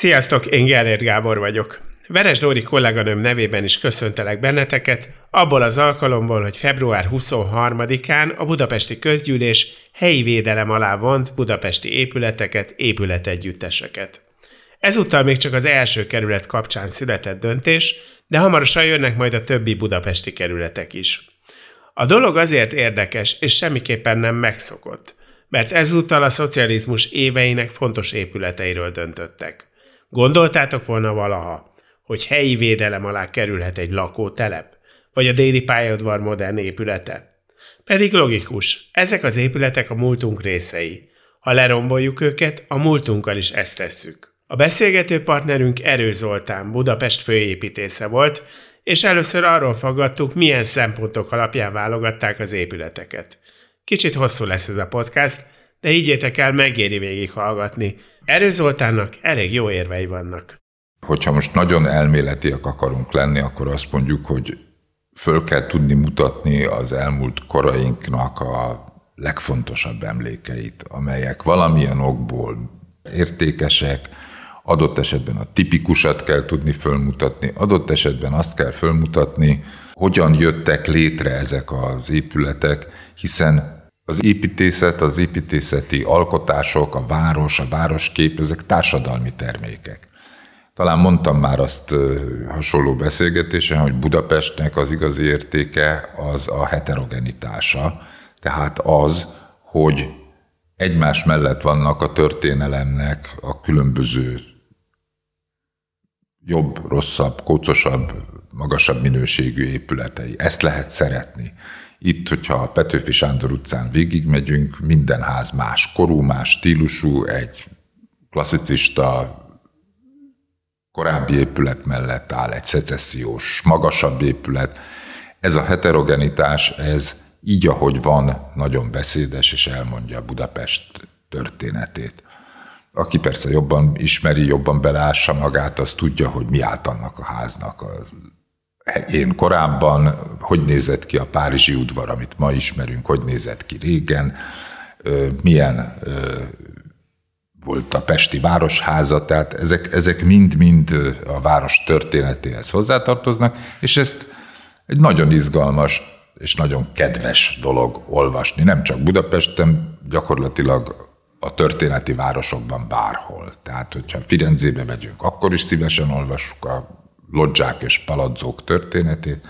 Sziasztok, én Gellért Gábor vagyok. Veres Dóri kolléganőm nevében is köszöntelek benneteket, abból az alkalomból, hogy február 23-án a budapesti közgyűlés helyi védelem alá vont budapesti épületeket, épületegyütteseket. Ezúttal még csak az első kerület kapcsán született döntés, de hamarosan jönnek majd a többi budapesti kerületek is. A dolog azért érdekes, és semmiképpen nem megszokott, mert ezúttal a szocializmus éveinek fontos épületeiről döntöttek. Gondoltátok volna valaha, hogy helyi védelem alá kerülhet egy lakótelep, vagy a déli pályaudvar modern épülete. Pedig logikus, ezek az épületek a múltunk részei. Ha leromboljuk őket, a múltunkkal is ezt tesszük. A beszélgető partnerünk Erő Zoltán, Budapest főépítésze volt, és először arról fogadtuk, milyen szempontok alapján válogatták az épületeket. Kicsit hosszú lesz ez a podcast, de higgyétek el, megéri végighallgatni. Erő Zoltánnak elég jó érvei vannak. Hogyha most nagyon elméletiek akarunk lenni, akkor azt mondjuk, hogy föl kell tudni mutatni az elmúlt korainknak a legfontosabb emlékeit, amelyek valamilyen okból értékesek, adott esetben a tipikusat kell tudni fölmutatni, adott esetben azt kell fölmutatni, hogyan jöttek létre ezek az épületek, hiszen az építészet, az építészeti alkotások, a város, a városkép, ezek társadalmi termékek. Talán mondtam már azt hasonló beszélgetésen, hogy Budapestnek az igazi értéke az a heterogenitása, tehát az, hogy egymás mellett vannak a történelemnek a különböző jobb, rosszabb, kócosabb, magasabb minőségű épületei. Ezt lehet szeretni. Itt, hogyha a Petőfi Sándor utcán végigmegyünk, minden ház más korú, más stílusú, egy klasszicista korábbi épület mellett áll egy szecessziós, magasabb épület. Ez a heterogenitás, ez így, ahogy van, nagyon beszédes, és elmondja Budapest történetét. Aki persze jobban ismeri, jobban beleássa magát, az tudja, hogy mi állt annak a háznak én korábban, hogy nézett ki a Párizsi udvar, amit ma ismerünk, hogy nézett ki régen, milyen volt a Pesti Városháza, tehát ezek, ezek mind-mind a város történetéhez hozzátartoznak, és ezt egy nagyon izgalmas és nagyon kedves dolog olvasni, nem csak Budapesten, gyakorlatilag a történeti városokban bárhol. Tehát, hogyha Firenzébe megyünk, akkor is szívesen olvassuk a lodzsák és palazzók történetét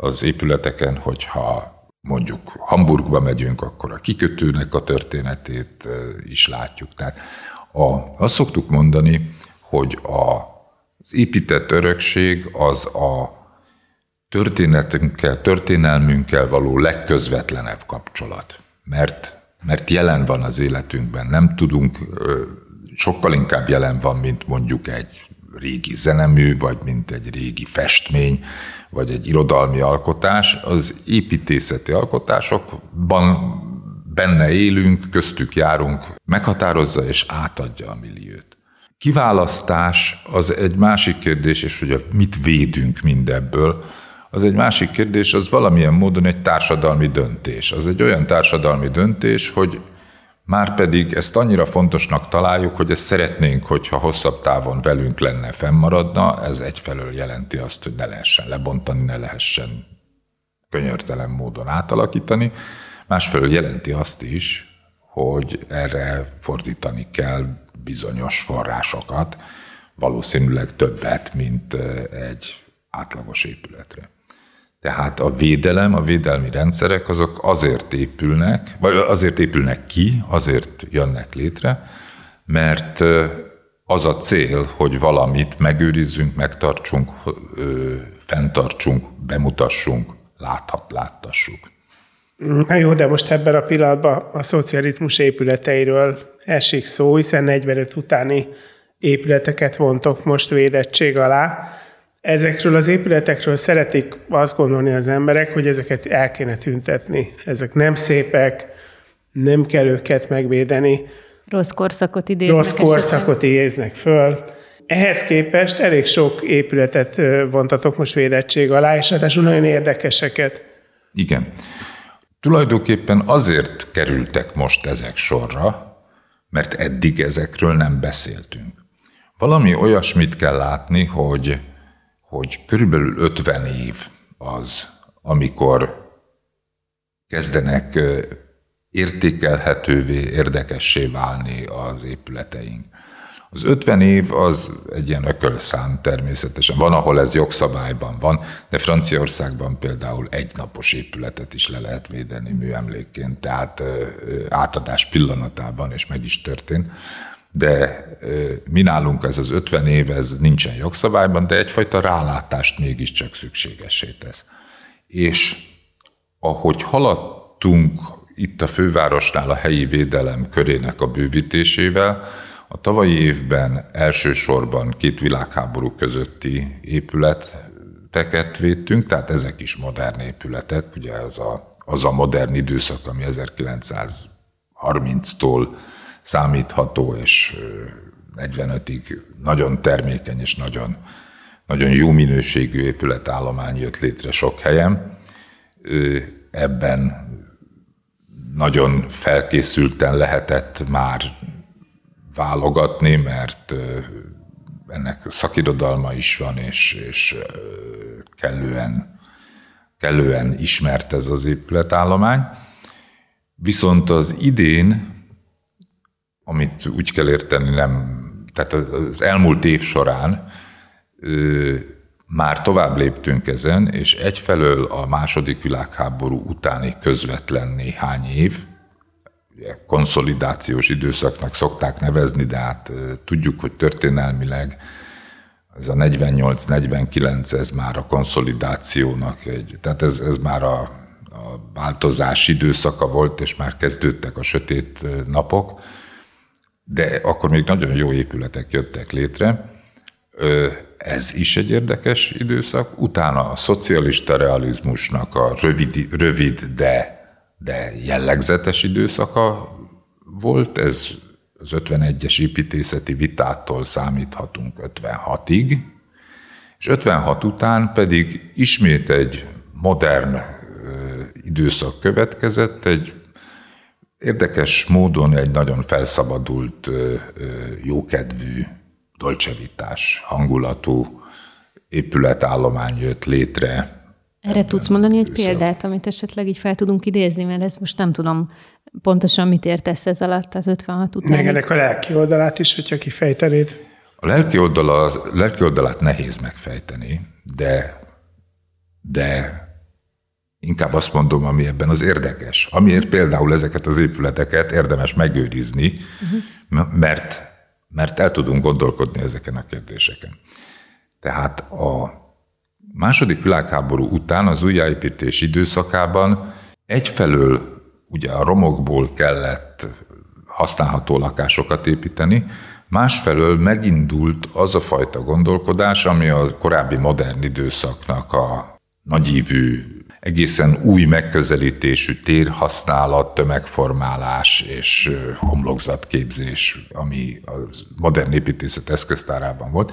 az épületeken, hogyha mondjuk Hamburgba megyünk, akkor a kikötőnek a történetét is látjuk. Tehát a, azt szoktuk mondani, hogy a, az épített örökség az a történetünkkel, történelmünkkel való legközvetlenebb kapcsolat. Mert, mert jelen van az életünkben, nem tudunk, sokkal inkább jelen van, mint mondjuk egy régi zenemű, vagy mint egy régi festmény, vagy egy irodalmi alkotás, az építészeti alkotásokban benne élünk, köztük járunk, meghatározza és átadja a milliót. Kiválasztás az egy másik kérdés, és hogy mit védünk mindebből, az egy másik kérdés, az valamilyen módon egy társadalmi döntés. Az egy olyan társadalmi döntés, hogy már pedig ezt annyira fontosnak találjuk, hogy ezt szeretnénk, hogyha hosszabb távon velünk lenne, fennmaradna, ez egyfelől jelenti azt, hogy ne lehessen lebontani, ne lehessen könyörtelen módon átalakítani, másfelől jelenti azt is, hogy erre fordítani kell bizonyos forrásokat, valószínűleg többet, mint egy átlagos épületre. Tehát a védelem, a védelmi rendszerek azok azért épülnek, vagy azért épülnek ki, azért jönnek létre, mert az a cél, hogy valamit megőrizzünk, megtartsunk, fenntartsunk, bemutassunk, láthat, láttassuk. Na jó, de most ebben a pillanatban a szocializmus épületeiről esik szó, hiszen 45 utáni épületeket vontok most védettség alá. Ezekről az épületekről szeretik azt gondolni az emberek, hogy ezeket el kéne tüntetni. Ezek nem szépek, nem kell őket megvédeni. Rossz korszakot idéznek. Rossz korszakot idéznek föl. Ehhez képest elég sok épületet vontatok most védettség alá, és ráadásul nagyon érdekeseket. Igen. Tulajdonképpen azért kerültek most ezek sorra, mert eddig ezekről nem beszéltünk. Valami olyasmit kell látni, hogy, hogy körülbelül 50 év az, amikor kezdenek értékelhetővé, érdekessé válni az épületeink. Az 50 év az egy ilyen ökölszám természetesen. Van, ahol ez jogszabályban van, de Franciaországban például egy napos épületet is le lehet védeni műemlékként, tehát átadás pillanatában, és meg is történt. De mi nálunk ez az 50 év, ez nincsen jogszabályban, de egyfajta rálátást mégiscsak szükségesé tesz. És ahogy haladtunk itt a fővárosnál a helyi védelem körének a bővítésével, a tavalyi évben elsősorban két világháború közötti épületeket védtünk, tehát ezek is modern épületek, ugye az a, az a modern időszak, ami 1930-tól számítható, és 45-ig nagyon termékeny és nagyon, nagyon jó minőségű épületállomány jött létre sok helyen. Ebben nagyon felkészülten lehetett már válogatni, mert ennek szakirodalma is van, és, és kellően, kellően ismert ez az épületállomány. Viszont az idén, amit úgy kell érteni, nem, tehát az elmúlt év során már tovább léptünk ezen, és egyfelől a második világháború utáni közvetlen néhány év, konszolidációs időszaknak szokták nevezni, de hát tudjuk, hogy történelmileg ez a 48-49, ez már a konszolidációnak egy, tehát ez, ez már a, a változás időszaka volt, és már kezdődtek a sötét napok, de akkor még nagyon jó épületek jöttek létre. Ez is egy érdekes időszak. Utána a szocialista realizmusnak a rövid, rövid de de jellegzetes időszaka volt, ez az 51-es építészeti vitától számíthatunk 56-ig, és 56 után pedig ismét egy modern időszak következett, egy érdekes módon egy nagyon felszabadult, jókedvű, dolcsevitás hangulatú épületállomány jött létre erre tudsz mondani egy példát, amit esetleg így fel tudunk idézni, mert ezt most nem tudom pontosan mit értesz ez alatt az 56 után. Meg ennek a lelki oldalát is, hogyha kifejtenéd. A lelki, oldala, az, lelki oldalát nehéz megfejteni, de, de inkább azt mondom, ami ebben az érdekes. Amiért például ezeket az épületeket érdemes megőrizni, mert, mert el tudunk gondolkodni ezeken a kérdéseken. Tehát a második világháború után az újjáépítés időszakában egyfelől ugye a romokból kellett használható lakásokat építeni, másfelől megindult az a fajta gondolkodás, ami a korábbi modern időszaknak a nagyívű, egészen új megközelítésű térhasználat, tömegformálás és homlokzatképzés, ami a modern építészet eszköztárában volt.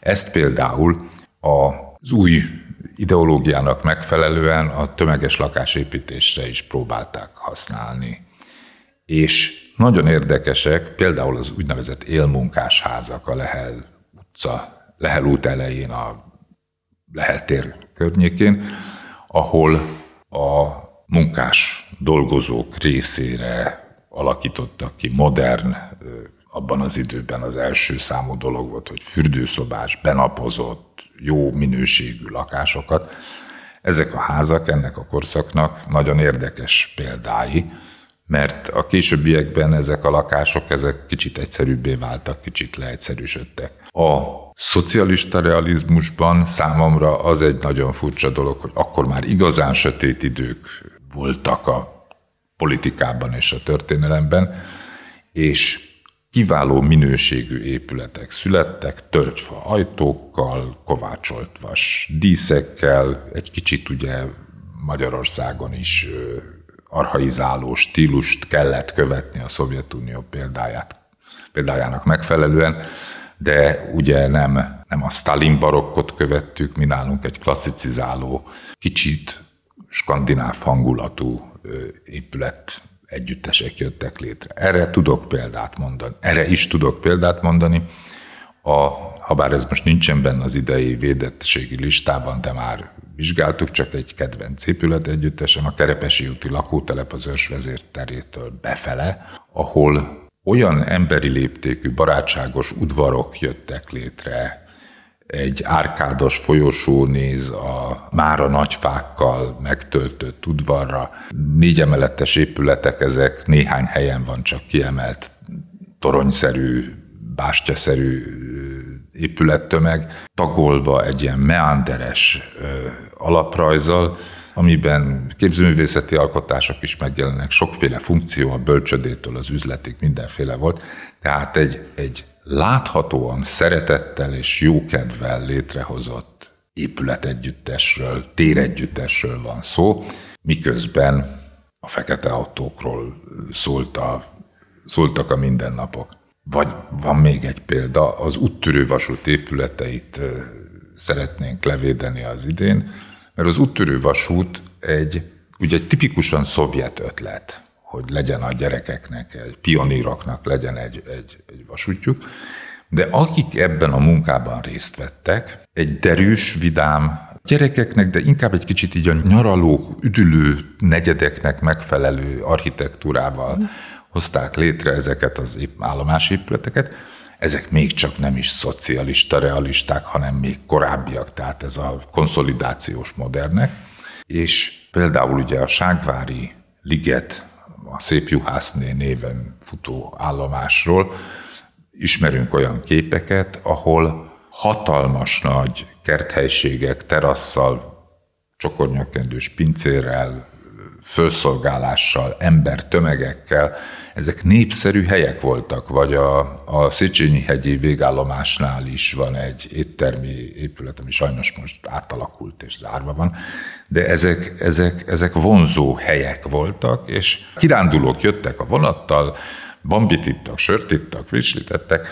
Ezt például az új ideológiának megfelelően a tömeges lakásépítésre is próbálták használni. És nagyon érdekesek, például az úgynevezett élmunkás házak a Lehel utca, Lehel út elején, a Lehel tér környékén, ahol a munkás dolgozók részére alakítottak ki modern, abban az időben az első számú dolog volt, hogy fürdőszobás, benapozott, jó minőségű lakásokat. Ezek a házak ennek a korszaknak nagyon érdekes példái, mert a későbbiekben ezek a lakások ezek kicsit egyszerűbbé váltak, kicsit leegyszerűsödtek. A szocialista realizmusban számomra az egy nagyon furcsa dolog, hogy akkor már igazán sötét idők voltak a politikában és a történelemben, és kiváló minőségű épületek születtek, tölgyfa ajtókkal, kovácsolt vas díszekkel, egy kicsit ugye Magyarországon is arhaizáló stílust kellett követni a Szovjetunió példáját, példájának megfelelően, de ugye nem, nem a Stalin barokkot követtük, mi nálunk egy klasszicizáló, kicsit skandináv hangulatú épület együttesek jöttek létre. Erre tudok példát mondani. Erre is tudok példát mondani. A, ha bár ez most nincsen benne az idei védettségi listában, de már vizsgáltuk, csak egy kedvenc épület együttesem, a Kerepesi úti lakótelep az Őrsvezér terétől befele, ahol olyan emberi léptékű, barátságos udvarok jöttek létre, egy árkádos folyosó néz a mára nagyfákkal megtöltött udvarra. Négy emeletes épületek, ezek néhány helyen van csak kiemelt toronyszerű, bástyaszerű épülettömeg, tagolva egy ilyen meanderes alaprajzal, amiben képzőművészeti alkotások is megjelennek, sokféle funkció, a bölcsödétől az üzletig mindenféle volt. Tehát egy, egy láthatóan szeretettel és jókedvel létrehozott épületegyüttesről, téregyüttesről van szó, miközben a fekete autókról szólt a, szóltak a mindennapok. Vagy van még egy példa, az úttörő vasút épületeit szeretnénk levédeni az idén, mert az úttörő vasút egy, ugye egy tipikusan szovjet ötlet hogy legyen a gyerekeknek, egy pioníroknak legyen egy, egy, egy vasútjuk, de akik ebben a munkában részt vettek, egy derűs, vidám gyerekeknek, de inkább egy kicsit így a nyaraló, üdülő negyedeknek megfelelő architektúrával hozták létre ezeket az állomásépületeket. Ezek még csak nem is szocialista realisták, hanem még korábbiak, tehát ez a konszolidációs modernek. És például ugye a Ságvári liget a Szép Juhászné néven futó állomásról ismerünk olyan képeket, ahol hatalmas nagy kerthelységek, terasszal, csokornyakendős pincérrel, fölszolgálással, ember tömegekkel, ezek népszerű helyek voltak, vagy a, a Széchenyi-hegyi végállomásnál is van egy éttermi épület, ami sajnos most átalakult és zárva van, de ezek, ezek, ezek vonzó helyek voltak, és kirándulók jöttek a vonattal, bambit ittak, sört ittak, frissítettek,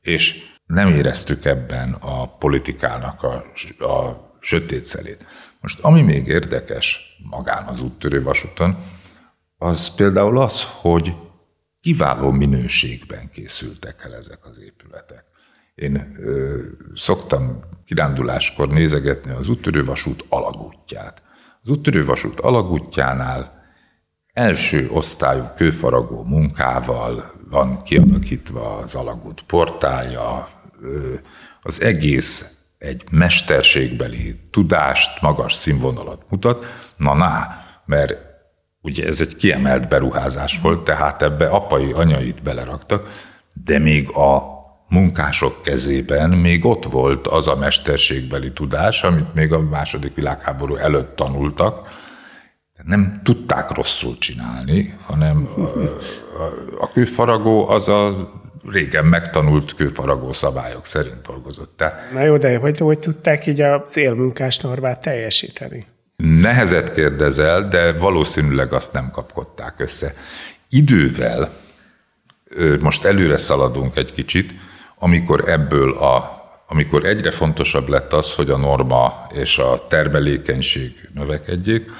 és nem éreztük ebben a politikának a, a sötét szelét. Most ami még érdekes magán az úttörő vasúton, az például az, hogy kiváló minőségben készültek el ezek az épületek. Én ö, szoktam kiránduláskor nézegetni az úttörővasút alagútját. Az úttörővasút alagútjánál első osztályú kőfaragó munkával van kialakítva az alagút portálja, az egész egy mesterségbeli tudást, magas színvonalat mutat. Na, na, mert ugye ez egy kiemelt beruházás volt, tehát ebbe apai, anyait beleraktak, de még a munkások kezében még ott volt az a mesterségbeli tudás, amit még a második világháború előtt tanultak, nem tudták rosszul csinálni, hanem a kőfaragó az a régen megtanult kőfaragó szabályok szerint dolgozott. Na jó, de hogy, hogy tudták így a célmunkás normát teljesíteni? Nehezet kérdezel, de valószínűleg azt nem kapkodták össze. Idővel, most előre szaladunk egy kicsit, amikor ebből a amikor egyre fontosabb lett az, hogy a norma és a termelékenység növekedjék,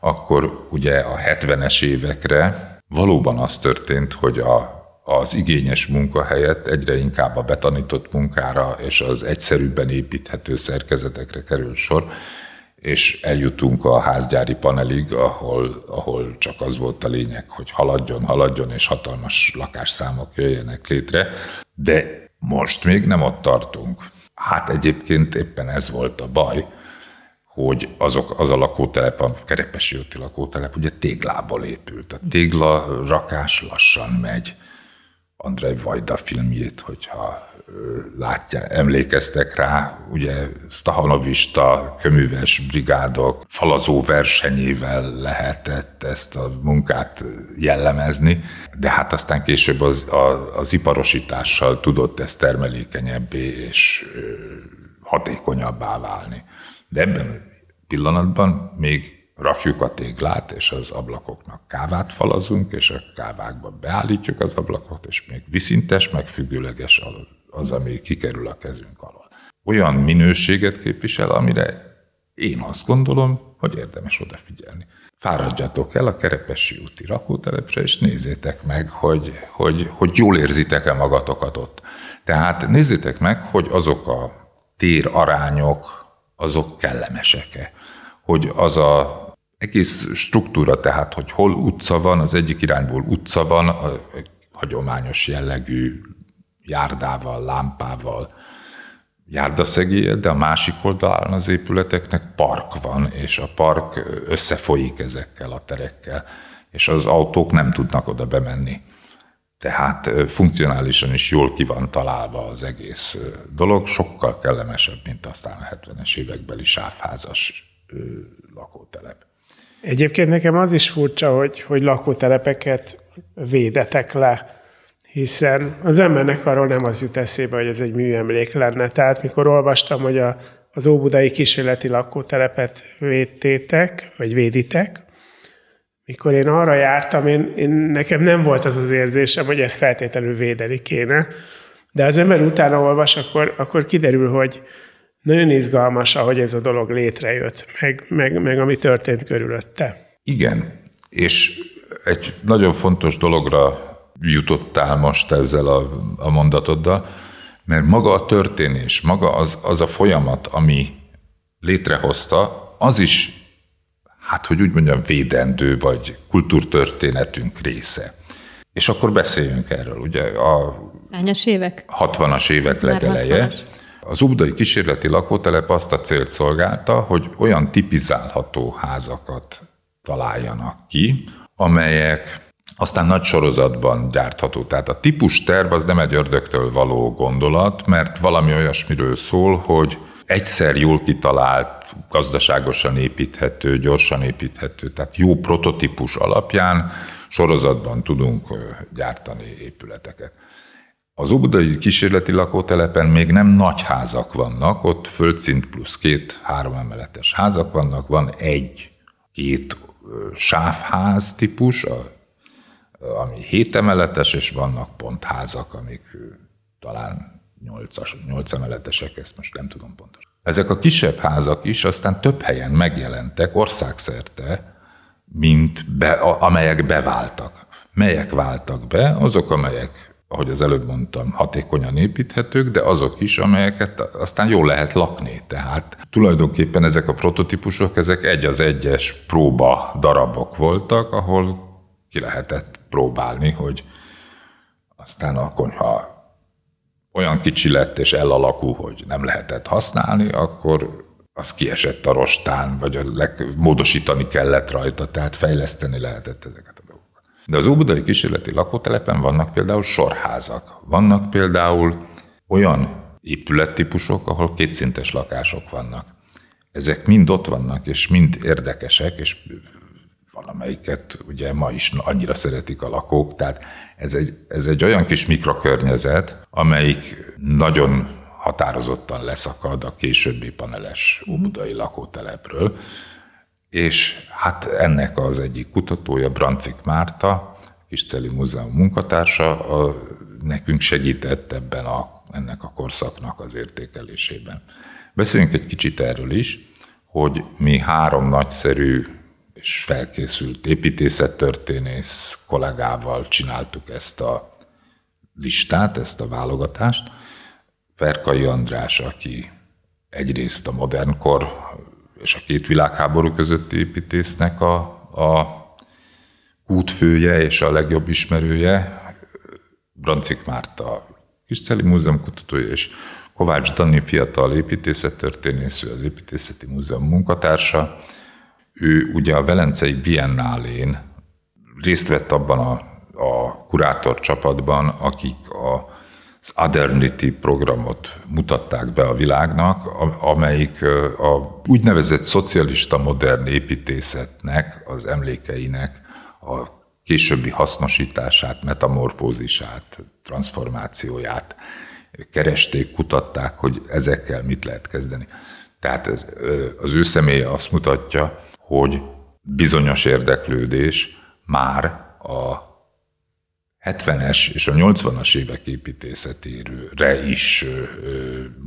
akkor ugye a 70-es évekre valóban az történt, hogy a, az igényes munka helyett egyre inkább a betanított munkára és az egyszerűbben építhető szerkezetekre kerül sor, és eljutunk a házgyári panelig, ahol, ahol csak az volt a lényeg, hogy haladjon, haladjon, és hatalmas lakásszámok jöjjenek létre, de most még nem ott tartunk. Hát egyébként éppen ez volt a baj, hogy azok, az a lakótelep, a Kerepesi úti lakótelep, ugye téglából épült. A tégla rakás lassan megy. Andrei Vajda filmjét, hogyha látja, emlékeztek rá, ugye Stahanovista köműves brigádok falazó versenyével lehetett ezt a munkát jellemezni, de hát aztán később az, a, az iparosítással tudott ez termelékenyebbé és hatékonyabbá válni. De ebben a pillanatban még rakjuk a téglát, és az ablakoknak kávát falazunk, és a kávákba beállítjuk az ablakot, és még viszintes, meg függőleges az, ami kikerül a kezünk alól. Olyan minőséget képvisel, amire én azt gondolom, hogy érdemes odafigyelni. Fáradjatok el a Kerepesi úti rakótelepre, és nézzétek meg, hogy, hogy, hogy jól érzitek-e magatokat ott. Tehát nézzétek meg, hogy azok a tér arányok, azok kellemesek-e. Hogy az a egész struktúra, tehát, hogy hol utca van, az egyik irányból utca van, a hagyományos jellegű járdával, lámpával, járdaszegélyed, de a másik oldalán az épületeknek park van, és a park összefolyik ezekkel a terekkel, és az autók nem tudnak oda bemenni. Tehát funkcionálisan is jól ki van találva az egész dolog, sokkal kellemesebb, mint aztán a 70-es évekbeli sávházas lakótelep. Egyébként nekem az is furcsa, hogy, hogy lakótelepeket védetek le, hiszen az embernek arról nem az jut eszébe, hogy ez egy műemlék lenne. Tehát mikor olvastam, hogy a, az óbudai kísérleti lakótelepet védtétek, vagy véditek, mikor én arra jártam, én, én, nekem nem volt az az érzésem, hogy ezt feltétlenül védeni kéne, de az ember utána olvas, akkor, akkor kiderül, hogy, nagyon izgalmas, ahogy ez a dolog létrejött, meg, meg, meg ami történt körülötte. Igen, és egy nagyon fontos dologra jutottál most ezzel a, a mondatoddal, mert maga a történés, maga az, az a folyamat, ami létrehozta, az is, hát hogy úgy mondjam, védendő, vagy kultúrtörténetünk része. És akkor beszéljünk erről. Ugye a Hányas évek? 60-as évek legeleje. 60-as. Az Ubdai kísérleti lakótelep azt a célt szolgálta, hogy olyan tipizálható házakat találjanak ki, amelyek aztán nagy sorozatban gyártható. Tehát a típus terv az nem egy ördögtől való gondolat, mert valami olyasmiről szól, hogy egyszer jól kitalált, gazdaságosan építhető, gyorsan építhető, tehát jó prototípus alapján sorozatban tudunk gyártani épületeket. Az Óbudai kísérleti lakótelepen még nem nagy házak vannak, ott földszint plusz két három emeletes házak vannak, van egy, két sávház típus, ami hét emeletes, és vannak pontházak, amik talán nyolcas, nyolc emeletesek, ezt most nem tudom pontosan. Ezek a kisebb házak is aztán több helyen megjelentek országszerte, mint be, amelyek beváltak. Melyek váltak be? Azok, amelyek ahogy az előbb mondtam, hatékonyan építhetők, de azok is, amelyeket aztán jól lehet lakni. Tehát tulajdonképpen ezek a prototípusok, ezek egy az egyes próba darabok voltak, ahol ki lehetett próbálni, hogy aztán a konyha olyan kicsi lett és elalakú, hogy nem lehetett használni, akkor az kiesett a rostán, vagy a leg, módosítani kellett rajta, tehát fejleszteni lehetett ezeket. De az Óbudai kísérleti lakótelepen vannak például sorházak. Vannak például olyan épülettípusok, ahol kétszintes lakások vannak. Ezek mind ott vannak, és mind érdekesek, és valamelyiket ugye ma is annyira szeretik a lakók, tehát ez egy, ez egy olyan kis mikrokörnyezet, amelyik nagyon határozottan leszakad a későbbi paneles óbudai lakótelepről, és hát ennek az egyik kutatója, Brancik Márta, Kisceli Múzeum munkatársa, a, nekünk segített ebben a, ennek a korszaknak az értékelésében. Beszéljünk egy kicsit erről is, hogy mi három nagyszerű és felkészült építészettörténész kollégával csináltuk ezt a listát, ezt a válogatást. Ferkai András, aki egyrészt a modern kor és a két világháború közötti építésznek a, a útfője és a legjobb ismerője, Brancik Márta Kisceli Múzeum kutatója, és Kovács Dani fiatal építészettörténész, ő az Építészeti Múzeum munkatársa. Ő ugye a Velencei Biennálén részt vett abban a a kurátor csapatban, akik a az Adernity programot mutatták be a világnak, amelyik a úgynevezett szocialista modern építészetnek, az emlékeinek a későbbi hasznosítását, metamorfózisát, transformációját keresték, kutatták, hogy ezekkel mit lehet kezdeni. Tehát ez, az ő személye azt mutatja, hogy bizonyos érdeklődés már a 70-es és a 80-as évek építészetére is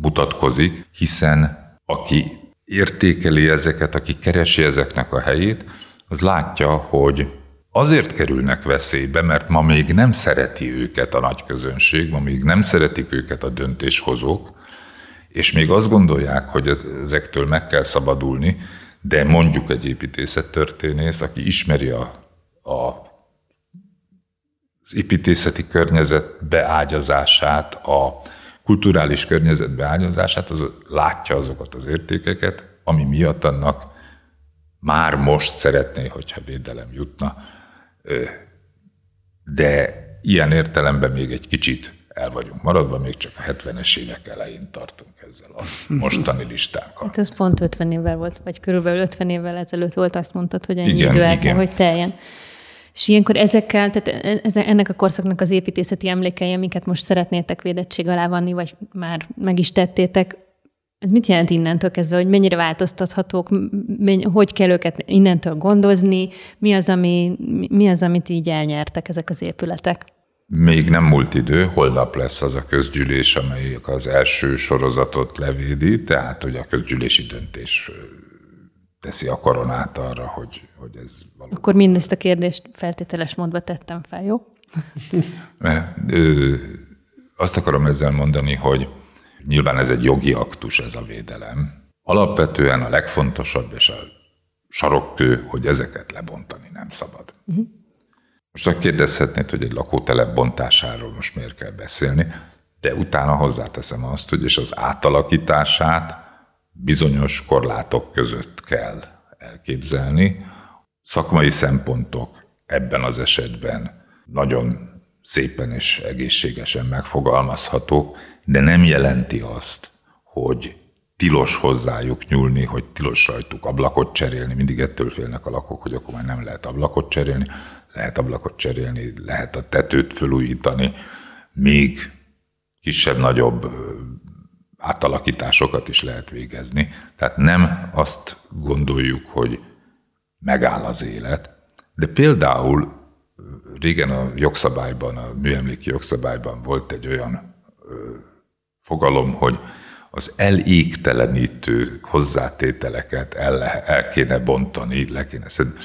mutatkozik, hiszen aki értékeli ezeket, aki keresi ezeknek a helyét, az látja, hogy azért kerülnek veszélybe, mert ma még nem szereti őket a nagy közönség, ma még nem szeretik őket a döntéshozók, és még azt gondolják, hogy ezektől meg kell szabadulni, de mondjuk egy építészettörténész, aki ismeri a, a az építészeti környezet beágyazását, a kulturális környezet beágyazását, az látja azokat az értékeket, ami miatt annak már most szeretné, hogyha védelem jutna. De ilyen értelemben még egy kicsit el vagyunk maradva, még csak a 70-es évek elején tartunk ezzel a mostani listánkkal. Hát ez pont 50 évvel volt, vagy körülbelül 50 évvel ezelőtt volt, azt mondtad, hogy ennyi igen, idő el hogy teljen. És ilyenkor ezekkel, tehát e, ennek a korszaknak az építészeti emlékei, amiket most szeretnétek védettség alá vanni, vagy már meg is tettétek, ez mit jelent innentől kezdve, hogy mennyire változtathatók, hogy kell őket innentől gondozni, mi az, ami, mi az, amit így elnyertek ezek az épületek? Még nem múlt idő, holnap lesz az a közgyűlés, amelyik az első sorozatot levédi, tehát hogy a közgyűlési döntés teszi a koronát arra, hogy, hogy ez valóban. Akkor mindezt a kérdést feltételes módba tettem fel, jó? Mert, ö, azt akarom ezzel mondani, hogy nyilván ez egy jogi aktus, ez a védelem. Alapvetően a legfontosabb és a sarokkő, hogy ezeket lebontani nem szabad. Uh-huh. Most kérdezhetnéd, hogy egy lakótelep bontásáról most miért kell beszélni, de utána hozzáteszem azt, hogy és az átalakítását bizonyos korlátok között kell elképzelni. Szakmai szempontok ebben az esetben nagyon szépen és egészségesen megfogalmazhatók, de nem jelenti azt, hogy tilos hozzájuk nyúlni, hogy tilos rajtuk ablakot cserélni. Mindig ettől félnek a lakók, hogy akkor már nem lehet ablakot cserélni. Lehet ablakot cserélni, lehet a tetőt felújítani, még kisebb-nagyobb átalakításokat is lehet végezni. Tehát nem azt gondoljuk, hogy megáll az élet, de például régen a jogszabályban, a műemléki jogszabályban volt egy olyan ö, fogalom, hogy az elégtelenítő hozzátételeket el, el kéne bontani, le kéne szedni.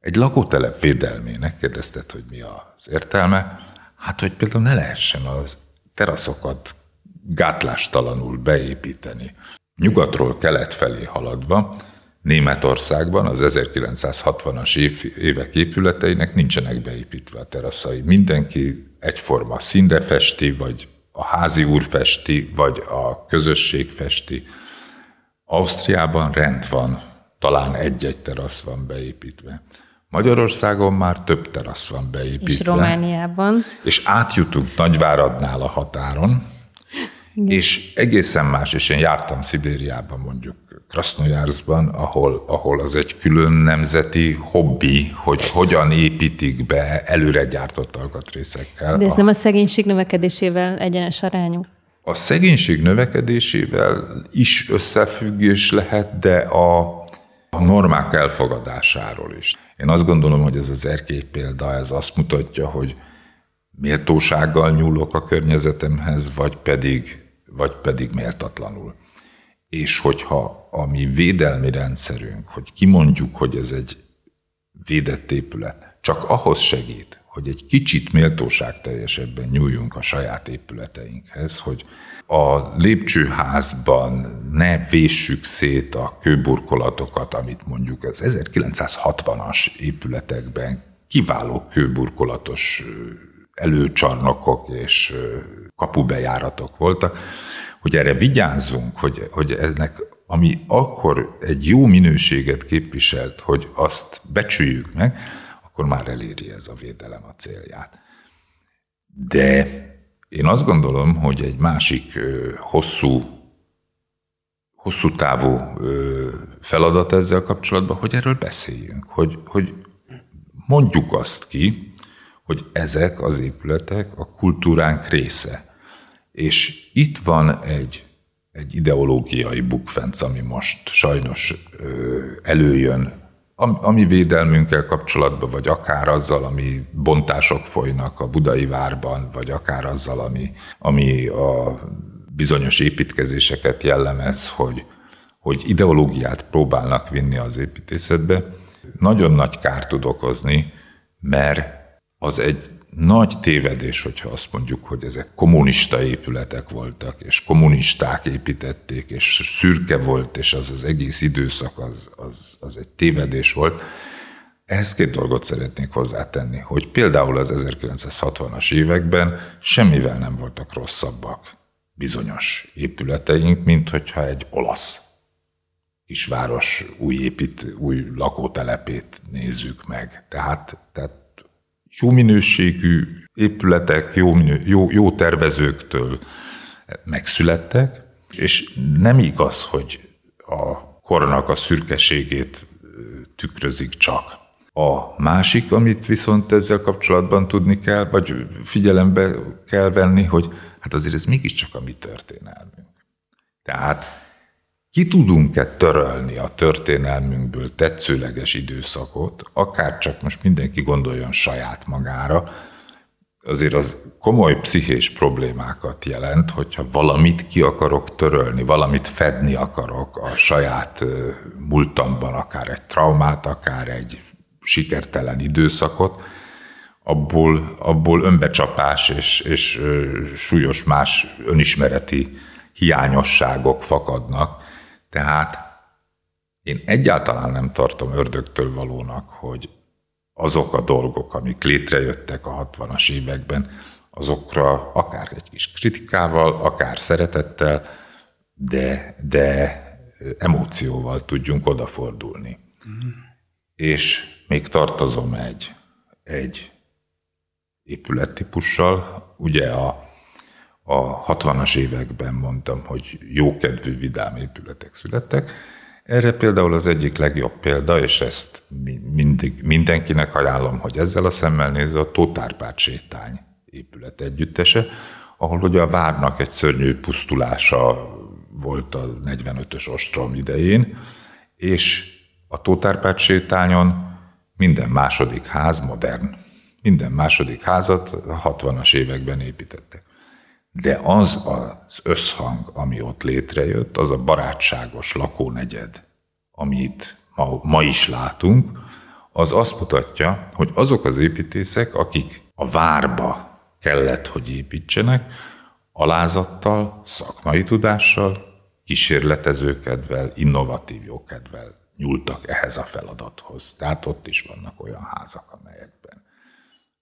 Egy lakótelep védelmének kérdezted, hogy mi az értelme? Hát, hogy például ne lehessen az teraszokat gátlástalanul beépíteni. Nyugatról kelet felé haladva, Németországban az 1960-as évek épületeinek nincsenek beépítve a teraszai. Mindenki egyforma színre festi, vagy a házi úr festi, vagy a közösség festi. Ausztriában rend van, talán egy-egy terasz van beépítve. Magyarországon már több terasz van beépítve. És Romániában. És átjutunk Nagyváradnál a határon, igen. És egészen más, és én jártam Szibériában mondjuk Krasznojárszban, ahol, ahol az egy külön nemzeti hobbi, hogy hogyan építik be előre gyártott alkatrészekkel. De ez a, nem a szegénység növekedésével egyenes arányú? A szegénység növekedésével is összefüggés lehet, de a, a normák elfogadásáról is. Én azt gondolom, hogy ez az erkély példa, ez azt mutatja, hogy méltósággal nyúlok a környezetemhez, vagy pedig, vagy pedig méltatlanul. És hogyha a mi védelmi rendszerünk, hogy kimondjuk, hogy ez egy védett épület, csak ahhoz segít, hogy egy kicsit méltóságteljesebben nyúljunk a saját épületeinkhez, hogy a lépcsőházban ne véssük szét a kőburkolatokat, amit mondjuk az 1960-as épületekben kiváló kőburkolatos előcsarnokok és kapubejáratok voltak, hogy erre vigyázzunk, hogy, hogy ennek, ami akkor egy jó minőséget képviselt, hogy azt becsüljük meg, akkor már eléri ez a védelem a célját. De én azt gondolom, hogy egy másik hosszú, hosszú távú feladat ezzel kapcsolatban, hogy erről beszéljünk, hogy, hogy mondjuk azt ki, hogy ezek az épületek a kultúránk része. És itt van egy, egy ideológiai bukfenc, ami most sajnos előjön ami védelmünkkel kapcsolatban, vagy akár azzal, ami bontások folynak a budai várban, vagy akár azzal, ami, ami a bizonyos építkezéseket jellemez, hogy, hogy ideológiát próbálnak vinni az építészetbe, nagyon nagy kárt tud okozni, mert az egy nagy tévedés, hogyha azt mondjuk, hogy ezek kommunista épületek voltak, és kommunisták építették, és szürke volt, és az az egész időszak az, az, az egy tévedés volt. Ehhez két dolgot szeretnék hozzátenni, hogy például az 1960-as években semmivel nem voltak rosszabbak bizonyos épületeink, mint hogyha egy olasz kisváros új épít, új lakótelepét nézzük meg. Tehát, tehát jó minőségű épületek, jó, minő, jó, jó tervezőktől megszülettek, és nem igaz, hogy a kornak a szürkeségét tükrözik csak. A másik, amit viszont ezzel kapcsolatban tudni kell, vagy figyelembe kell venni, hogy hát azért ez mégiscsak a mi történelmünk. Tehát ki tudunk-e törölni a történelmünkből tetszőleges időszakot, akár csak most mindenki gondoljon saját magára, azért az komoly pszichés problémákat jelent, hogyha valamit ki akarok törölni, valamit fedni akarok a saját múltamban, akár egy traumát, akár egy sikertelen időszakot, abból, abból önbecsapás és, és súlyos más önismereti hiányosságok fakadnak, tehát én egyáltalán nem tartom ördögtől valónak, hogy azok a dolgok, amik létrejöttek a 60-as években, azokra akár egy kis kritikával, akár szeretettel, de, de emócióval tudjunk odafordulni. Mm. És még tartozom egy, egy épülettípussal, ugye a a 60-as években mondtam, hogy jókedvű, vidám épületek születtek. Erre például az egyik legjobb példa, és ezt mindig, mindenkinek ajánlom, hogy ezzel a szemmel nézze, a Tótárpát sétány épület együttese, ahol ugye a várnak egy szörnyű pusztulása volt a 45-ös ostrom idején, és a Tótárpát sétányon minden második ház modern. Minden második házat a 60-as években építettek de az az összhang, ami ott létrejött, az a barátságos lakónegyed, amit ma, ma is látunk, az azt mutatja, hogy azok az építészek, akik a várba kellett, hogy építsenek, alázattal, szakmai tudással, kísérletezőkedvel, innovatív jókedvel nyúltak ehhez a feladathoz. Tehát ott is vannak olyan házak, amelyek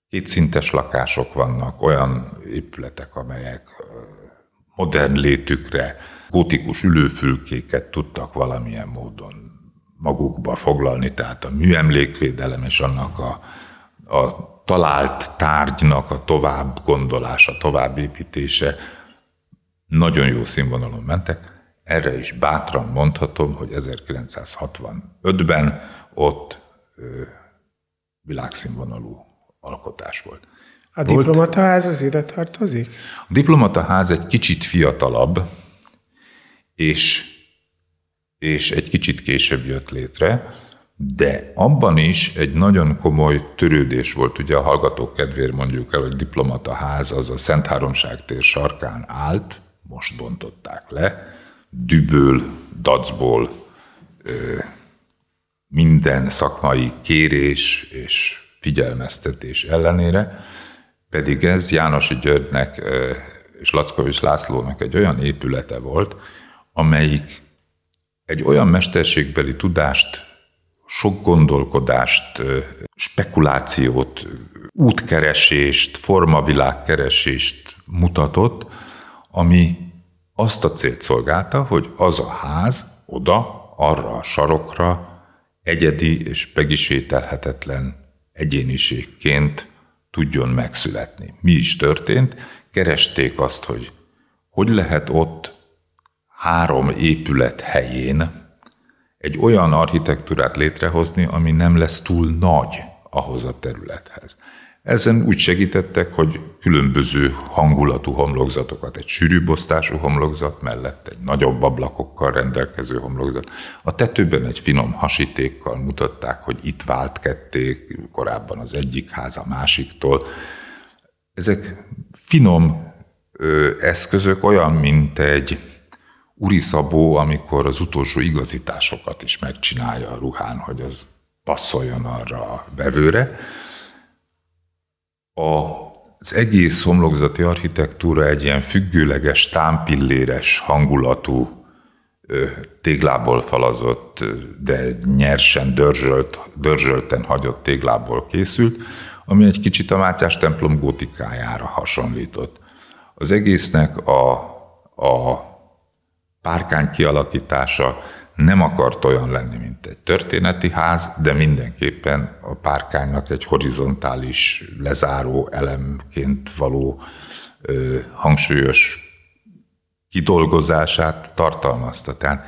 kétszintes lakások vannak, olyan épületek, amelyek modern létükre gótikus ülőfülkéket tudtak valamilyen módon magukba foglalni, tehát a műemlékvédelem és annak a, a talált tárgynak a tovább gondolása, továbbépítése nagyon jó színvonalon mentek. Erre is bátran mondhatom, hogy 1965-ben ott ö, világszínvonalú alkotás volt. A diplomataház az ide tartozik? A diplomataház egy kicsit fiatalabb, és, és egy kicsit később jött létre, de abban is egy nagyon komoly törődés volt, ugye a hallgatók kedvéért mondjuk el, hogy diplomataház az a Szent Háromság tér sarkán állt, most bontották le, düböl, dacból, minden szakmai kérés és figyelmeztetés ellenére, pedig ez Jánosi Györgynek és Lackovics Lászlónak egy olyan épülete volt, amelyik egy olyan mesterségbeli tudást, sok gondolkodást, spekulációt, útkeresést, formavilágkeresést mutatott, ami azt a célt szolgálta, hogy az a ház oda, arra a sarokra egyedi és megismételhetetlen egyéniségként tudjon megszületni. Mi is történt? Keresték azt, hogy hogy lehet ott három épület helyén egy olyan architektúrát létrehozni, ami nem lesz túl nagy ahhoz a területhez. Ezen úgy segítettek, hogy különböző hangulatú homlokzatokat, egy sűrűbosztású homlokzat mellett egy nagyobb ablakokkal rendelkező homlokzat. A tetőben egy finom hasítékkal mutatták, hogy itt vált ketté korábban az egyik ház a másiktól. Ezek finom ö, eszközök olyan, mint egy Szabó, amikor az utolsó igazításokat is megcsinálja a ruhán, hogy az passzoljon arra a vevőre. A, az egész homlokzati architektúra egy ilyen függőleges, támpilléres hangulatú, téglából falazott, de nyersen dörzsölt, dörzsölten hagyott téglából készült, ami egy kicsit a Mátyás templom gótikájára hasonlított. Az egésznek a, a párkány kialakítása nem akart olyan lenni, mint egy történeti ház, de mindenképpen a párkánynak egy horizontális, lezáró elemként való ö, hangsúlyos kidolgozását tartalmazta. Tehát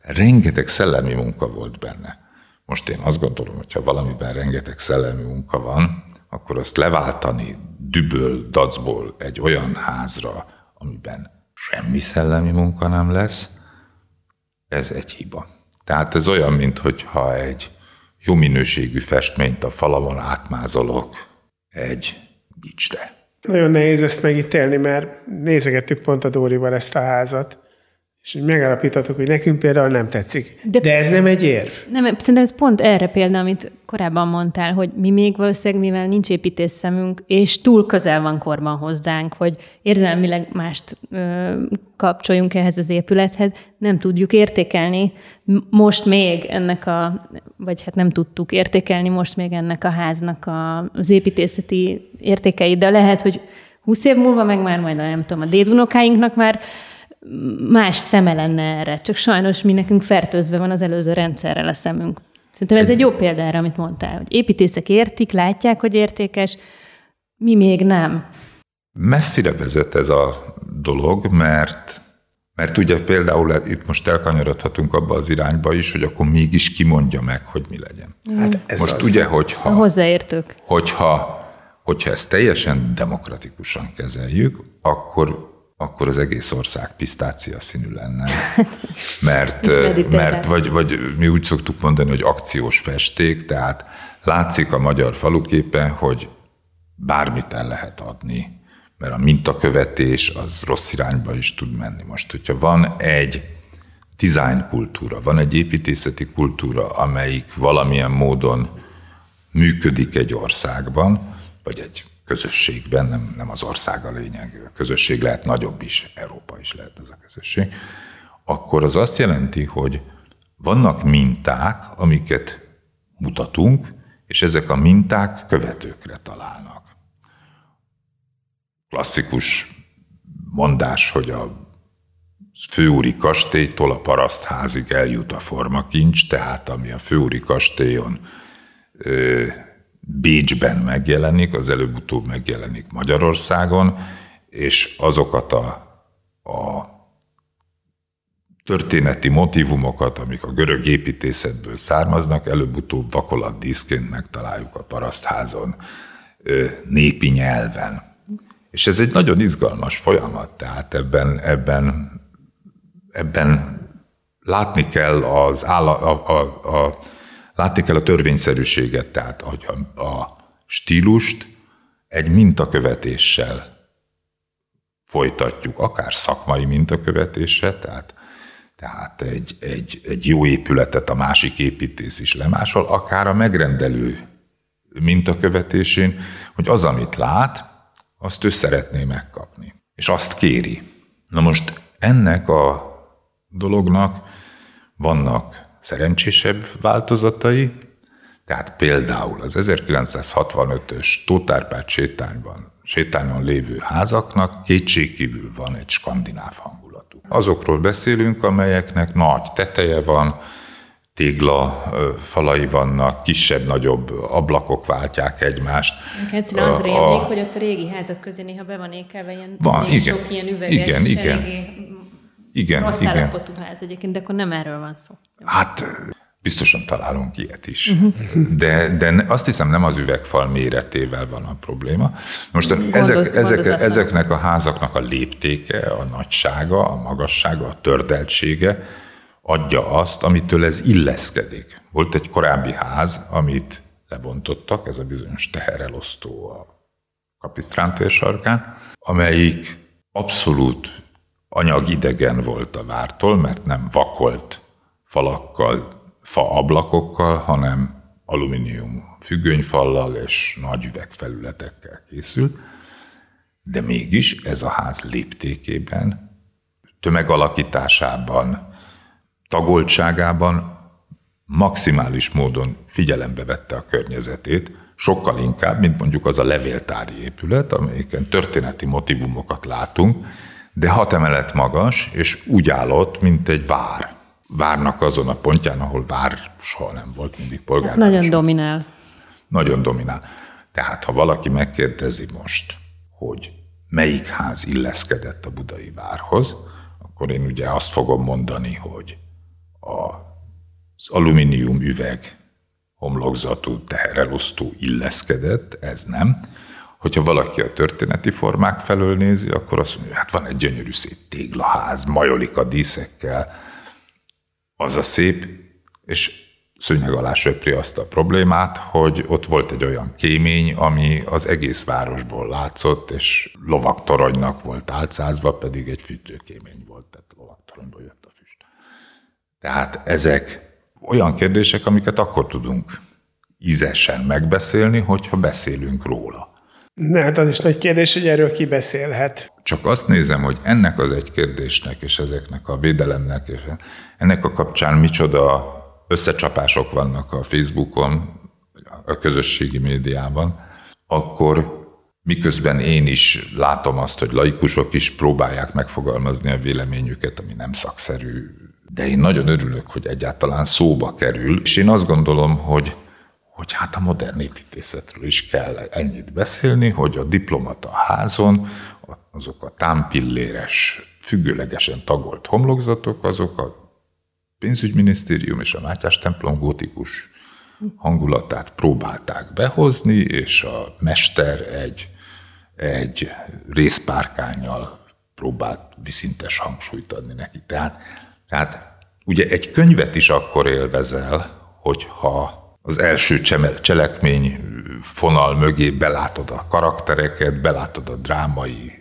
rengeteg szellemi munka volt benne. Most én azt gondolom, hogy ha valamiben rengeteg szellemi munka van, akkor azt leváltani düböl, dacból egy olyan házra, amiben semmi szellemi munka nem lesz, ez egy hiba. Tehát ez olyan, mintha egy jó minőségű festményt a falamon átmázolok egy bicsre. Nagyon nehéz ezt megítélni, mert nézegettük pont a Dórival ezt a házat, és megállapítottuk, hogy nekünk például nem tetszik. De, De ez nem egy érv. Nem, szerintem ez pont erre példa, amit korábban mondtál, hogy mi még valószínűleg, mivel nincs építészszemünk, és túl közel van korban hozzánk, hogy érzelmileg mást ö, kapcsoljunk ehhez az épülethez, nem tudjuk értékelni most még ennek a, vagy hát nem tudtuk értékelni most még ennek a háznak a, az építészeti értékeit, de lehet, hogy 20 év múlva meg már majd, nem tudom, a dédunokáinknak már más szeme lenne erre, csak sajnos mi nekünk fertőzve van az előző rendszerrel a szemünk. Szerintem ez egy jó példa erre, amit mondtál, hogy építészek értik, látják, hogy értékes, mi még nem. Messzire vezet ez a dolog, mert mert ugye például itt most elkanyarodhatunk abba az irányba is, hogy akkor mégis kimondja meg, hogy mi legyen. Hát ez most az. ugye, hogyha... A hozzáértők. Hogyha, hogyha ezt teljesen demokratikusan kezeljük, akkor akkor az egész ország pisztácia színű lenne. Mert, mert vagy, vagy mi úgy szoktuk mondani, hogy akciós festék, tehát látszik a magyar faluképen, hogy bármit el lehet adni, mert a mintakövetés az rossz irányba is tud menni. Most, hogyha van egy design kultúra, van egy építészeti kultúra, amelyik valamilyen módon működik egy országban, vagy egy közösségben, nem, nem az ország a lényeg, a közösség lehet nagyobb is, Európa is lehet ez a közösség, akkor az azt jelenti, hogy vannak minták, amiket mutatunk, és ezek a minták követőkre találnak. Klasszikus mondás, hogy a főúri kastélytól a parasztházig eljut a formakincs, tehát ami a főúri kastélyon Bécsben megjelenik, az előbb-utóbb megjelenik Magyarországon, és azokat a, a történeti motivumokat, amik a görög építészetből származnak, előbb-utóbb vakolat díszként megtaláljuk a parasztházon, népi nyelven. És ez egy nagyon izgalmas folyamat, tehát ebben, ebben, ebben látni kell az áll, a, a, a Látni kell a törvényszerűséget, tehát a, a stílust egy mintakövetéssel folytatjuk, akár szakmai mintakövetéssel, tehát, tehát egy, egy, egy jó épületet a másik építész is lemásol, akár a megrendelő mintakövetésén, hogy az, amit lát, azt ő szeretné megkapni. És azt kéri. Na most ennek a dolognak vannak szerencsésebb változatai, tehát például az 1965-ös Tótárpát sétányban, sétányon lévő házaknak kétségkívül van egy skandináv hangulatú. Azokról beszélünk, amelyeknek nagy teteje van, tégla falai vannak, kisebb-nagyobb ablakok váltják egymást. Egyszerűen az rémlik, hogy ott a régi házak közé néha be van ékelve ilyen, van, igen, sok ilyen üveges, igen, igen. Igen, rossz igen. állapotú ház egyébként, de akkor nem erről van szó. Hát biztosan találunk ilyet is. Uh-huh. De, de azt hiszem nem az üvegfal méretével van a probléma. Most Gondoz, ezek, ezek, ezeknek a házaknak a léptéke, a nagysága, a magassága, a tördeltsége, adja azt, amitől ez illeszkedik. Volt egy korábbi ház, amit lebontottak, ez a bizonyos teherelosztó a Kapisztrán térsarkán, amelyik abszolút anyagidegen volt a vártól, mert nem vakolt falakkal, fa ablakokkal, hanem alumínium függönyfallal és nagy üvegfelületekkel készült, de mégis ez a ház léptékében, tömegalakításában, tagoltságában maximális módon figyelembe vette a környezetét, sokkal inkább, mint mondjuk az a levéltári épület, amelyiken történeti motivumokat látunk, de hat emelet magas, és úgy állott, mint egy vár. Várnak azon a pontján, ahol vár soha nem volt, mindig polgár. Hát nagyon dominál. Nagyon dominál. Tehát, ha valaki megkérdezi most, hogy melyik ház illeszkedett a budai várhoz, akkor én ugye azt fogom mondani, hogy az alumínium üveg homlokzatú teherelosztó illeszkedett, ez nem. Hogyha valaki a történeti formák felől nézi, akkor azt mondja, hát van egy gyönyörű szép téglaház, majolika díszekkel, az a szép, és szőnyeg alá söpri azt a problémát, hogy ott volt egy olyan kémény, ami az egész városból látszott, és lovaktoronynak volt álcázva, pedig egy fűtőkémény volt, tehát lovaktoronyból jött tehát ezek olyan kérdések, amiket akkor tudunk ízesen megbeszélni, hogyha beszélünk róla. Ne, hát az is nagy kérdés, hogy erről ki beszélhet. Csak azt nézem, hogy ennek az egy kérdésnek, és ezeknek a védelemnek, és ennek a kapcsán micsoda összecsapások vannak a Facebookon, a közösségi médiában, akkor miközben én is látom azt, hogy laikusok is próbálják megfogalmazni a véleményüket, ami nem szakszerű de én nagyon örülök, hogy egyáltalán szóba kerül, és én azt gondolom, hogy hogy hát a modern építészetről is kell ennyit beszélni, hogy a diplomata házon azok a támpilléres, függőlegesen tagolt homlokzatok, azok a pénzügyminisztérium és a Mátyás templom gótikus hangulatát próbálták behozni, és a mester egy, egy részpárkányjal próbált viszintes hangsúlyt adni neki. Tehát tehát ugye egy könyvet is akkor élvezel, hogyha az első cselekmény fonal mögé belátod a karaktereket, belátod a drámai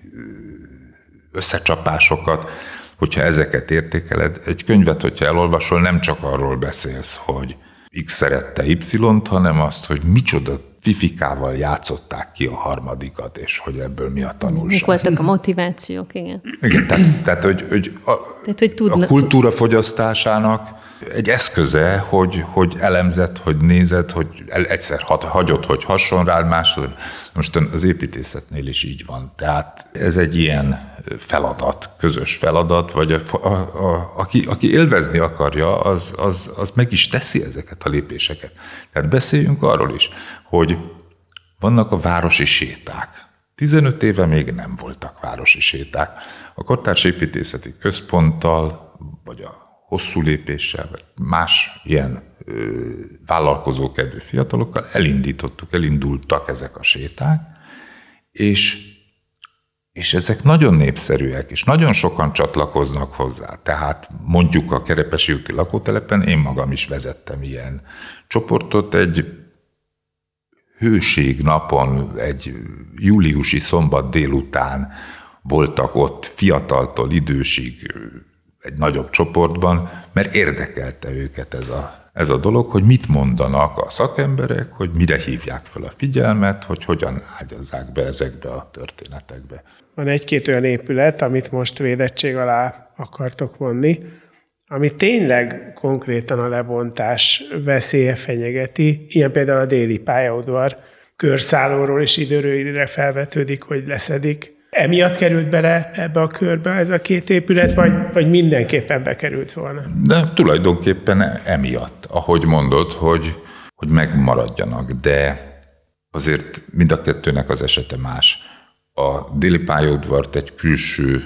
összecsapásokat, hogyha ezeket értékeled. Egy könyvet, hogyha elolvasol, nem csak arról beszélsz, hogy X szerette Y-t, hanem azt, hogy micsoda fifikával játszották ki a harmadikat, és hogy ebből mi a tanulság. Mik voltak a motivációk, igen. Igen, tehát, tehát hogy, hogy, a, tehát, hogy tudna, a kultúra fogyasztásának egy eszköze, hogy, hogy elemzett, hogy nézett, hogy egyszer hagyott, hogy hasson rád, másod. Most az építészetnél is így van. Tehát ez egy ilyen feladat, közös feladat, vagy a, a, a, aki, aki élvezni akarja, az, az, az meg is teszi ezeket a lépéseket. Tehát beszéljünk arról is, hogy vannak a városi séták. 15 éve még nem voltak városi séták. A Kortárs Építészeti Központtal, vagy a hosszú lépéssel, vagy más ilyen ö, vállalkozókedvű fiatalokkal elindítottuk, elindultak ezek a séták, és és ezek nagyon népszerűek, és nagyon sokan csatlakoznak hozzá. Tehát mondjuk a Kerepesi úti lakótelepen én magam is vezettem ilyen csoportot, egy hőség napon, egy júliusi szombat délután voltak ott fiataltól idősig egy nagyobb csoportban, mert érdekelte őket ez a, ez a dolog, hogy mit mondanak a szakemberek, hogy mire hívják fel a figyelmet, hogy hogyan ágyazzák be ezekbe a történetekbe. Van egy-két olyan épület, amit most védettség alá akartok vonni, ami tényleg konkrétan a lebontás veszélye fenyegeti, ilyen például a déli pályaudvar körszállóról is időről időre felvetődik, hogy leszedik, Emiatt került bele ebbe a körbe ez a két épület, vagy, vagy mindenképpen bekerült volna? De tulajdonképpen emiatt, ahogy mondod, hogy, hogy megmaradjanak, de azért mind a kettőnek az esete más. A déli pályaudvart egy külső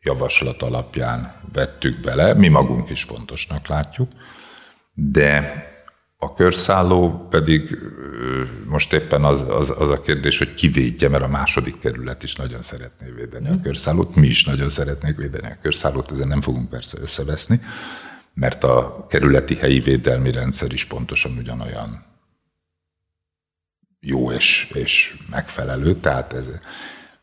javaslat alapján vettük bele, mi magunk is fontosnak látjuk, de a körszálló pedig most éppen az, az, az a kérdés, hogy ki védje, mert a második kerület is nagyon szeretné védeni a mhm. körszállót, mi is nagyon szeretnék védeni a körszállót, ezen nem fogunk persze összeveszni, mert a kerületi helyi védelmi rendszer is pontosan ugyanolyan jó és, és megfelelő, tehát ez,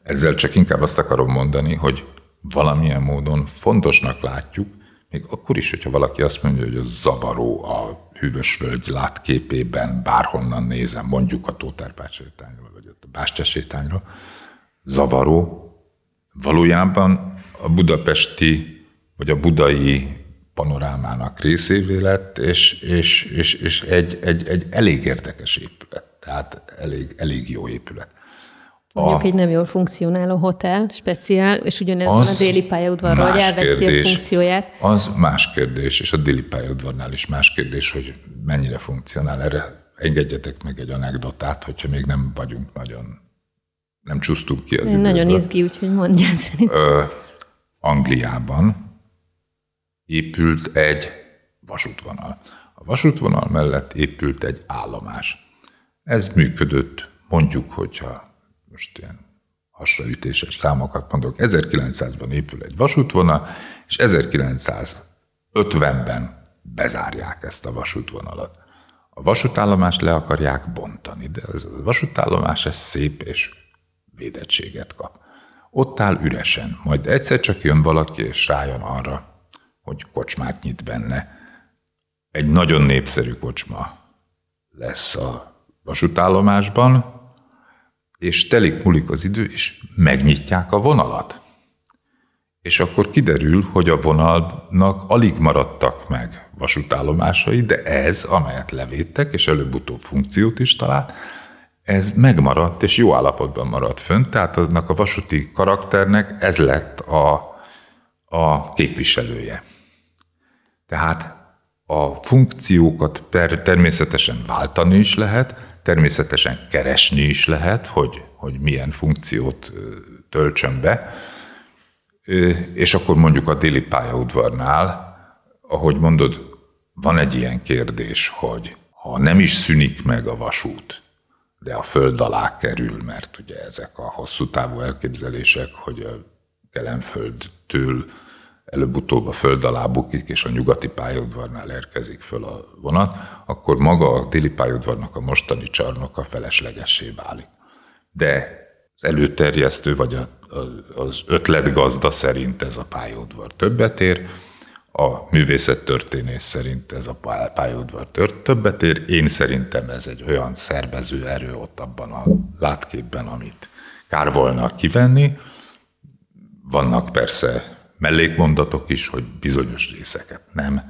ezzel csak inkább azt akarom mondani, hogy valamilyen módon fontosnak látjuk, még akkor is, hogyha valaki azt mondja, hogy az zavaró a hűvösvölgy látképében, bárhonnan nézem, mondjuk a Tótárpácsétányról, vagy a Bástyasétányról, zavaró, valójában a budapesti, vagy a budai panorámának részévé lett, és, és, és, és egy, egy, egy elég érdekes épület, tehát elég, elég jó épület. Mondjuk a, egy nem jól funkcionáló hotel, speciál, és ugyanez van a déli pályaudvarról, hogy elveszi kérdés, a funkcióját. Az más kérdés, és a déli pályaudvarnál is más kérdés, hogy mennyire funkcionál. Erre engedjetek meg egy anekdotát, hogyha még nem vagyunk nagyon, nem csúsztunk ki az időből. Nagyon izgi, úgyhogy mondjál szerintem. Ö, Angliában épült egy vasútvonal. A vasútvonal mellett épült egy állomás. Ez működött, mondjuk, hogyha most ilyen hasraütéses számokat mondok, 1900-ban épül egy vasútvonal, és 1950-ben bezárják ezt a vasútvonalat. A vasútállomást le akarják bontani, de ez a vasútállomás ez szép és védettséget kap. Ott áll üresen, majd egyszer csak jön valaki, és rájön arra, hogy kocsmát nyit benne. Egy nagyon népszerű kocsma lesz a vasútállomásban, és telik múlik az idő, és megnyitják a vonalat. És akkor kiderül, hogy a vonalnak alig maradtak meg vasútállomásai, de ez, amelyet levédtek, és előbb-utóbb funkciót is talált, ez megmaradt, és jó állapotban maradt fönt, tehát annak a vasúti karakternek ez lett a, a képviselője. Tehát a funkciókat ter, természetesen váltani is lehet, Természetesen keresni is lehet, hogy, hogy milyen funkciót töltsön be. És akkor mondjuk a déli pályaudvarnál, ahogy mondod, van egy ilyen kérdés, hogy ha nem is szűnik meg a vasút, de a föld alá kerül, mert ugye ezek a hosszú távú elképzelések, hogy a Kelenföldtől előbb-utóbb a föld alá bukik, és a nyugati pályaudvarnál érkezik föl a vonat, akkor maga a déli pályaudvarnak a mostani csarnoka feleslegessé válik. De az előterjesztő, vagy a, a, az ötletgazda szerint ez a pályaudvar többet ér, a művészettörténész szerint ez a pályaudvar többet ér, én szerintem ez egy olyan szervező erő ott abban a látképben, amit kár volna kivenni. Vannak persze mellékmondatok is, hogy bizonyos részeket nem,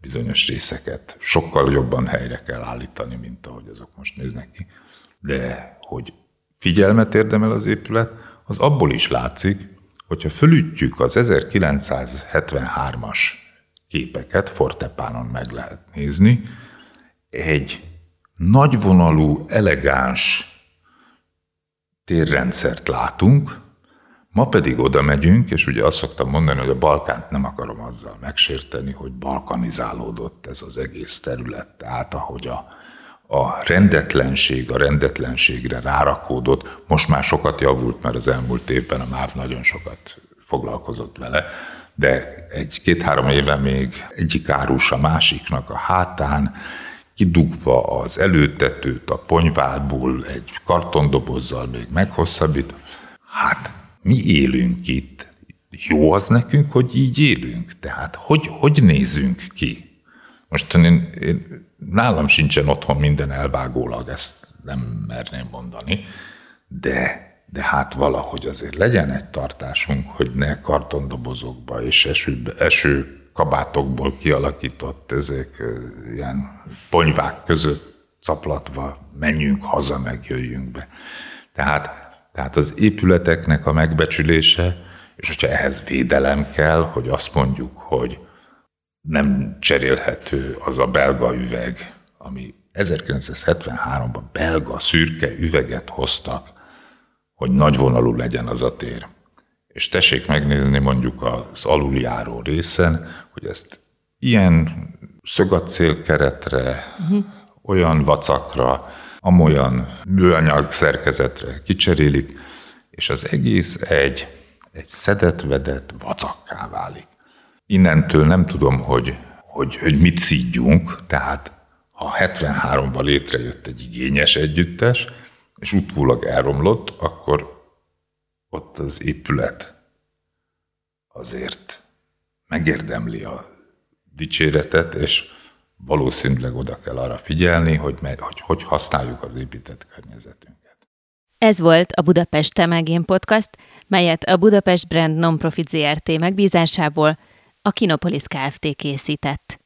bizonyos részeket sokkal jobban helyre kell állítani, mint ahogy azok most néznek ki. De hogy figyelmet érdemel az épület, az abból is látszik, hogyha fölütjük az 1973-as képeket, Fortepánon meg lehet nézni, egy nagyvonalú, elegáns térrendszert látunk, Ma pedig oda megyünk, és ugye azt szoktam mondani, hogy a Balkánt nem akarom azzal megsérteni, hogy balkanizálódott ez az egész terület. Tehát ahogy a, a rendetlenség a rendetlenségre rárakódott, most már sokat javult, mert az elmúlt évben a MÁV nagyon sokat foglalkozott vele, de egy-két-három éve még egyik árus a másiknak a hátán, kidugva az előtetőt a ponyvából egy kartondobozzal még meghosszabbít, hát mi élünk itt. Jó az nekünk, hogy így élünk? Tehát hogy, hogy nézünk ki? Most én, én, nálam sincsen otthon minden elvágólag, ezt nem merném mondani, de, de hát valahogy azért legyen egy tartásunk, hogy ne kartondobozokba és eső, eső kabátokból kialakított ezek ilyen ponyvák között caplatva menjünk haza, meg jöjjünk be. Tehát Tehát az épületeknek a megbecsülése, és hogyha ehhez védelem kell, hogy azt mondjuk, hogy nem cserélhető az a belga üveg, ami 1973-ban belga szürke üveget hoztak, hogy nagyvonalú legyen az a tér. És tessék megnézni mondjuk az aluljáró részen, hogy ezt ilyen szögacélkeretre, uh-huh. olyan vacakra, amolyan műanyag szerkezetre kicserélik, és az egész egy, egy szedett-vedett vacakká válik. Innentől nem tudom, hogy, hogy, hogy mit szígyunk, tehát ha 73-ban létrejött egy igényes együttes, és utólag elromlott, akkor ott az épület azért megérdemli a dicséretet, és valószínűleg oda kell arra figyelni, hogy hogy, hogy használjuk az épített környezetünket. Ez volt a Budapest Temegén Podcast, melyet a Budapest Brand Nonprofit ZRT megbízásából a Kinopolis Kft. készített.